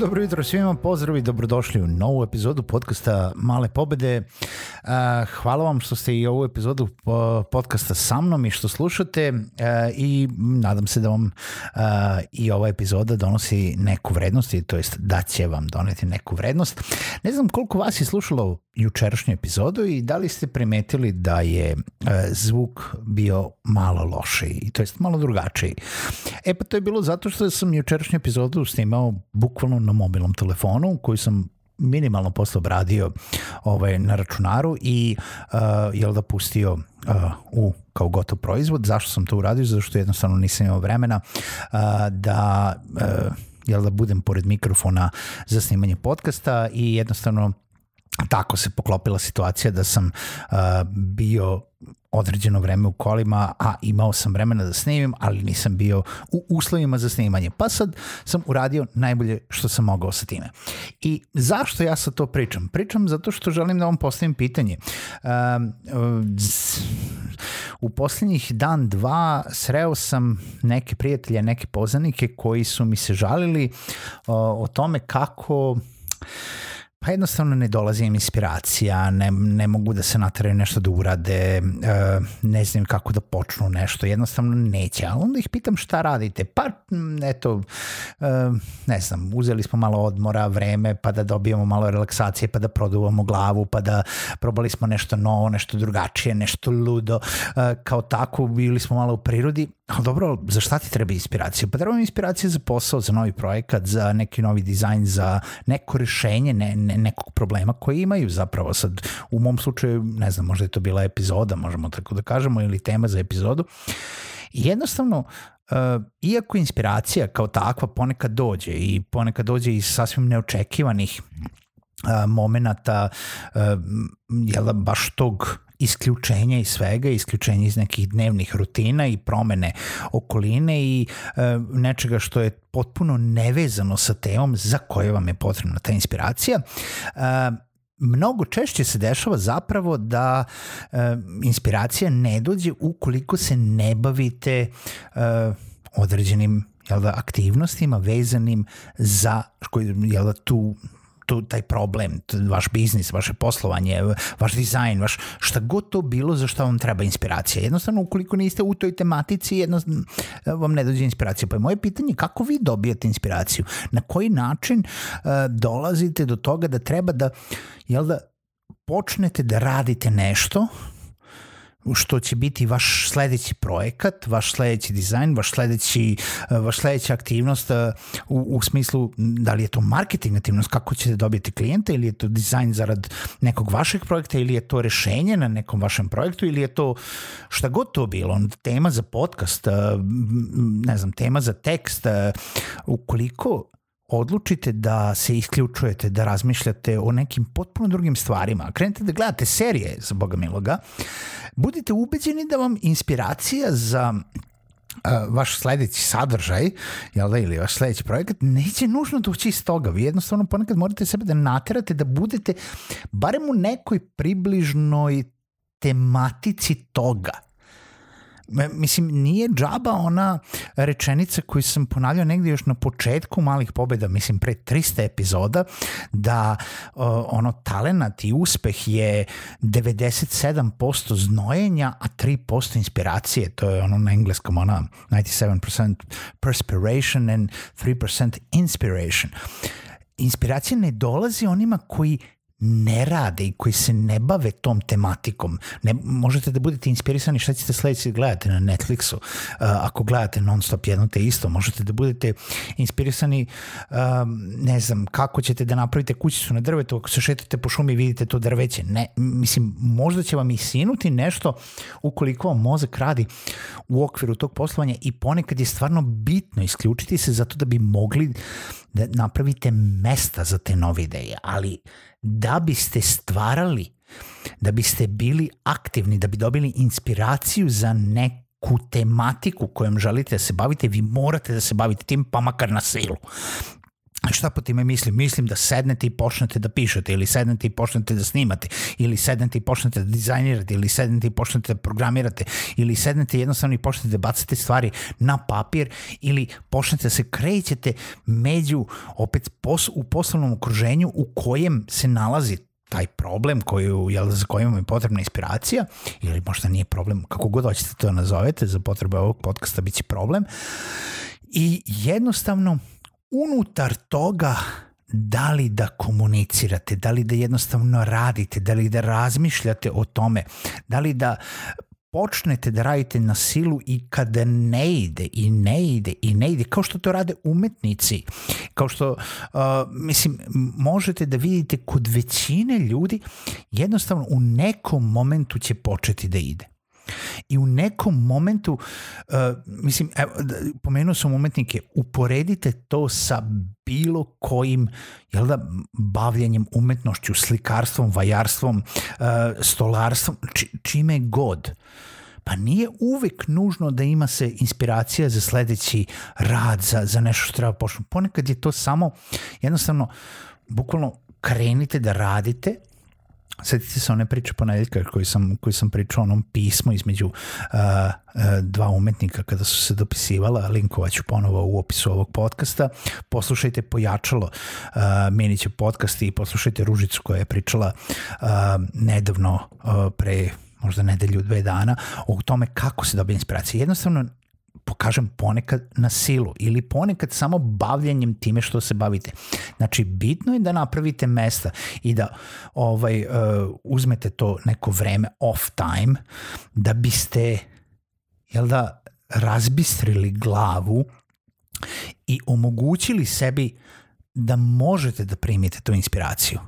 Dobro jutro svima, pozdrav i dobrodošli u novu epizodu podcasta Male pobede. Hvala vam što ste i ovu epizodu podcasta sa mnom i što slušate i nadam se da vam i ova epizoda donosi neku vrednost, to jest da će vam doneti neku vrednost. Ne znam koliko vas je slušalo jučerašnju epizodu i da li ste primetili da je zvuk bio malo lošiji, to jest malo drugačiji. E pa to je bilo zato što sam jučerašnju epizodu snimao bukvalno na mobilnom telefonu koji sam minimalno posle obradio ovaj, na računaru i uh, jel da pustio uh, u kao gotov proizvod. Zašto sam to uradio? Zato što jednostavno nisam imao vremena uh, da uh, jel da budem pored mikrofona za snimanje podcasta i jednostavno tako se poklopila situacija da sam uh, bio određeno vreme u kolima, a imao sam vremena da snimim, ali nisam bio u uslovima za snimanje. Pa sad sam uradio najbolje što sam mogao sa time. I zašto ja sad to pričam? Pričam zato što želim da vam postavim pitanje. Um, u poslednjih dan, dva sreo sam neke prijatelje, neke poznanike koji su mi se žalili o, o tome kako Pa jednostavno ne dolazi im inspiracija, ne, ne mogu da se natraju nešto da urade, e, ne znam kako da počnu nešto, jednostavno neće. A onda ih pitam šta radite? Pa, eto, e, ne znam, uzeli smo malo odmora, vreme, pa da dobijemo malo relaksacije, pa da produvamo glavu, pa da probali smo nešto novo, nešto drugačije, nešto ludo. E, kao tako, bili smo malo u prirodi, ali dobro, za šta ti treba inspiracija? Pa treba mi inspiracija za posao, za novi projekat, za neki novi dizajn, za neko rešenje ne, ne, nekog problema koji imaju zapravo sad. U mom slučaju, ne znam, možda je to bila epizoda, možemo tako da kažemo, ili tema za epizodu. I jednostavno, uh, iako inspiracija kao takva ponekad dođe i ponekad dođe iz sasvim neočekivanih uh, momenata, uh, jel da, baš tog isključenja iz svega, isključenja iz nekih dnevnih rutina i promene okoline i e, nečega što je potpuno nevezano sa temom za koje vam je potrebna ta inspiracija. E, mnogo češće se dešava zapravo da e, inspiracija ne dođe ukoliko se ne bavite e, određenim jel da, aktivnostima vezanim za jel da, tu tu, taj problem, vaš biznis, vaše poslovanje, vaš dizajn, vaš, šta god to bilo za što vam treba inspiracija. Jednostavno, ukoliko niste u toj tematici, jednostavno vam ne dođe inspiracija. Pa je moje pitanje kako vi dobijate inspiraciju? Na koji način uh, dolazite do toga da treba da, jel da, počnete da radite nešto što će biti vaš sledeći projekat, vaš sledeći dizajn, vaš sledeći, vaš sledeća aktivnost u, u smislu da li je to marketing aktivnost, kako ćete dobiti klijenta ili je to dizajn zarad nekog vašeg projekta ili je to rešenje na nekom vašem projektu ili je to šta god to bilo, tema za podcast, ne znam, tema za tekst, ukoliko odlučite da se isključujete, da razmišljate o nekim potpuno drugim stvarima, krenete da gledate serije, za Boga miloga, budite ubeđeni da vam inspiracija za Uh, vaš sledeći sadržaj, jel da, ili vaš sledeći projekat, neće nužno doći iz toga. Vi jednostavno ponekad morate sebe da naterate da budete barem u nekoj približnoj tematici toga mislim, nije džaba ona rečenica koju sam ponavljao negdje još na početku malih pobeda, mislim pre 300 epizoda, da uh, ono talenat i uspeh je 97% znojenja, a 3% inspiracije, to je ono na engleskom ona 97% perspiration and 3% inspiration. Inspiracija ne dolazi onima koji ne rade i koji se ne bave tom tematikom. Ne, možete da budete inspirisani šta ćete sledeći gledati na Netflixu. Uh, ako gledate non stop jedno te isto, možete da budete inspirisani um, ne znam, kako ćete da napravite kućicu na drvetu ako se šetate po šumi i vidite to drveće. Ne, mislim, možda će vam i sinuti nešto ukoliko vam mozak radi u okviru tog poslovanja i ponekad je stvarno bitno isključiti se zato da bi mogli da napravite mesta za te nove ideje, ali da biste stvarali, da biste bili aktivni, da bi dobili inspiraciju za neku tematiku kojom želite da se bavite, vi morate da se bavite tim, pa makar na silu. Šta po time mislim? Mislim da sednete i počnete da pišete ili sednete i počnete da snimate ili sednete i počnete da dizajnirate ili sednete i počnete da programirate ili sednete jednostavno i počnete da bacate stvari na papir ili počnete da se krećete među opet pos, u poslovnom okruženju u kojem se nalazi taj problem koju, jel, za kojim je potrebna inspiracija ili možda nije problem, kako god hoćete to nazovete, za potrebe ovog podcasta biće problem i jednostavno unutar toga da li da komunicirate, da li da jednostavno radite, da li da razmišljate o tome, da li da počnete da radite na silu i kada ne ide i ne ide i ne ide, kao što to rade umetnici, kao što, uh, mislim, možete da vidite kod većine ljudi, jednostavno u nekom momentu će početi da ide. I u nekom momentu, uh, mislim, evo, pomenuo sam umetnike, uporedite to sa bilo kojim jel da, bavljanjem umetnošću, slikarstvom, vajarstvom, uh, stolarstvom, či, čime god. Pa nije uvek nužno da ima se inspiracija za sledeći rad, za, za nešto što treba počnu. Ponekad je to samo jednostavno, bukvalno krenite da radite Sjetite se one priče ponedeljka koji sam, koji sam pričao onom pismu između uh, uh, dva umetnika kada su se dopisivala, linkovaću ponovo u opisu ovog podcasta. Poslušajte Pojačalo uh, Miniće podcast i poslušajte Ružicu koja je pričala uh, nedavno uh, pre možda nedelju, dve dana, o tome kako se dobije inspiracija. Jednostavno, pokažem ponekad na silu ili ponekad samo bavljanjem time što se bavite. Znači, bitno je da napravite mesta i da ovaj, uh, uzmete to neko vreme off time da biste jel da, razbistrili glavu i omogućili sebi da možete da primite tu inspiraciju.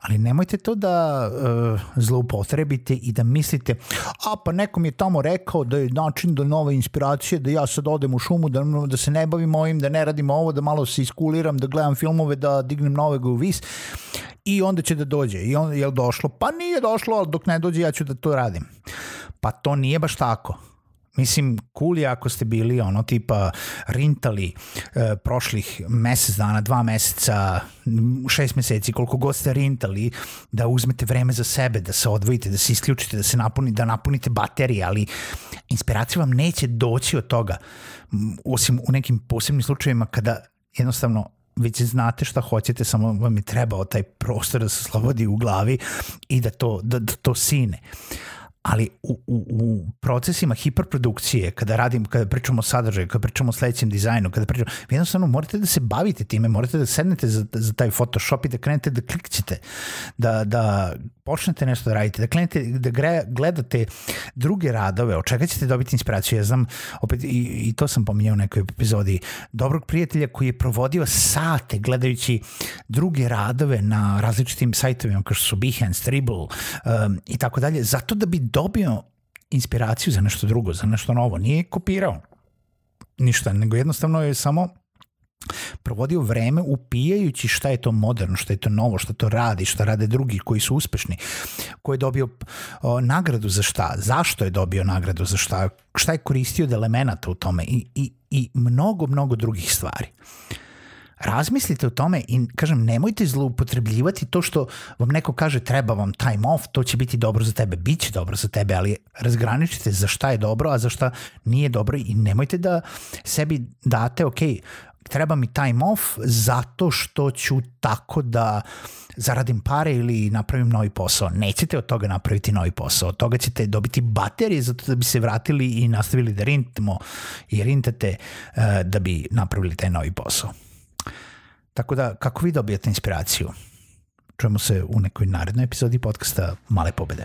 Ali nemojte to da uh, zloupotrebite i da mislite a pa nekom je tamo rekao da je način do nove inspiracije da ja sad odem u šumu, da, da se ne bavim ovim, da ne radim ovo, da malo se iskuliram, da gledam filmove, da dignem novega u vis i onda će da dođe. I onda je došlo? Pa nije došlo, ali dok ne dođe ja ću da to radim. Pa to nije baš tako Mislim, cool je ako ste bili ono tipa rintali e, prošlih mesec dana, dva meseca, šest meseci, koliko god ste rintali, da uzmete vreme za sebe, da se odvojite, da se isključite, da se napuni, da napunite baterije, ali inspiracija vam neće doći od toga, osim u nekim posebnim slučajevima kada jednostavno već znate šta hoćete, samo vam je trebao taj prostor da se slobodi u glavi i da to, da, da to sine. Uh, ali u, u, u procesima hiperprodukcije, kada radim, kada pričamo o sadržaju, kada pričamo o sledećem dizajnu, kada pričamo, jednostavno morate da se bavite time, morate da sednete za, za taj Photoshop i da krenete da klikćete, da, da počnete nešto da radite, da krenete da gre, gledate druge radove, od čega ćete dobiti inspiraciju. Ja znam, opet, i, i to sam pominjao u nekoj epizodi, dobrog prijatelja koji je provodio sate gledajući druge radove na različitim sajtovima kao što su Behance, Dribble um, i tako dalje, zato da bi dobio inspiraciju za nešto drugo, za nešto novo. Nije kopirao ništa, nego jednostavno je samo provodio vreme upijajući šta je to moderno, šta je to novo, šta to radi, šta rade drugi koji su uspešni, ko je dobio o, nagradu za šta, zašto je dobio nagradu za šta, šta je koristio od elemenata u tome i, i, i mnogo, mnogo drugih stvari. Uh, razmislite o tome i kažem nemojte zloupotrebljivati to što vam neko kaže treba vam time off, to će biti dobro za tebe, bit će dobro za tebe, ali razgraničite za šta je dobro, a za šta nije dobro i nemojte da sebi date, ok, treba mi time off zato što ću tako da zaradim pare ili napravim novi posao. Nećete od toga napraviti novi posao. Od toga ćete dobiti baterije zato da bi se vratili i nastavili da rintamo i rintate uh, da bi napravili taj novi posao. Tako da, kako vi dobijate inspiraciju? čujemo se u nekoj narednoj epizodi podcasta Male pobede.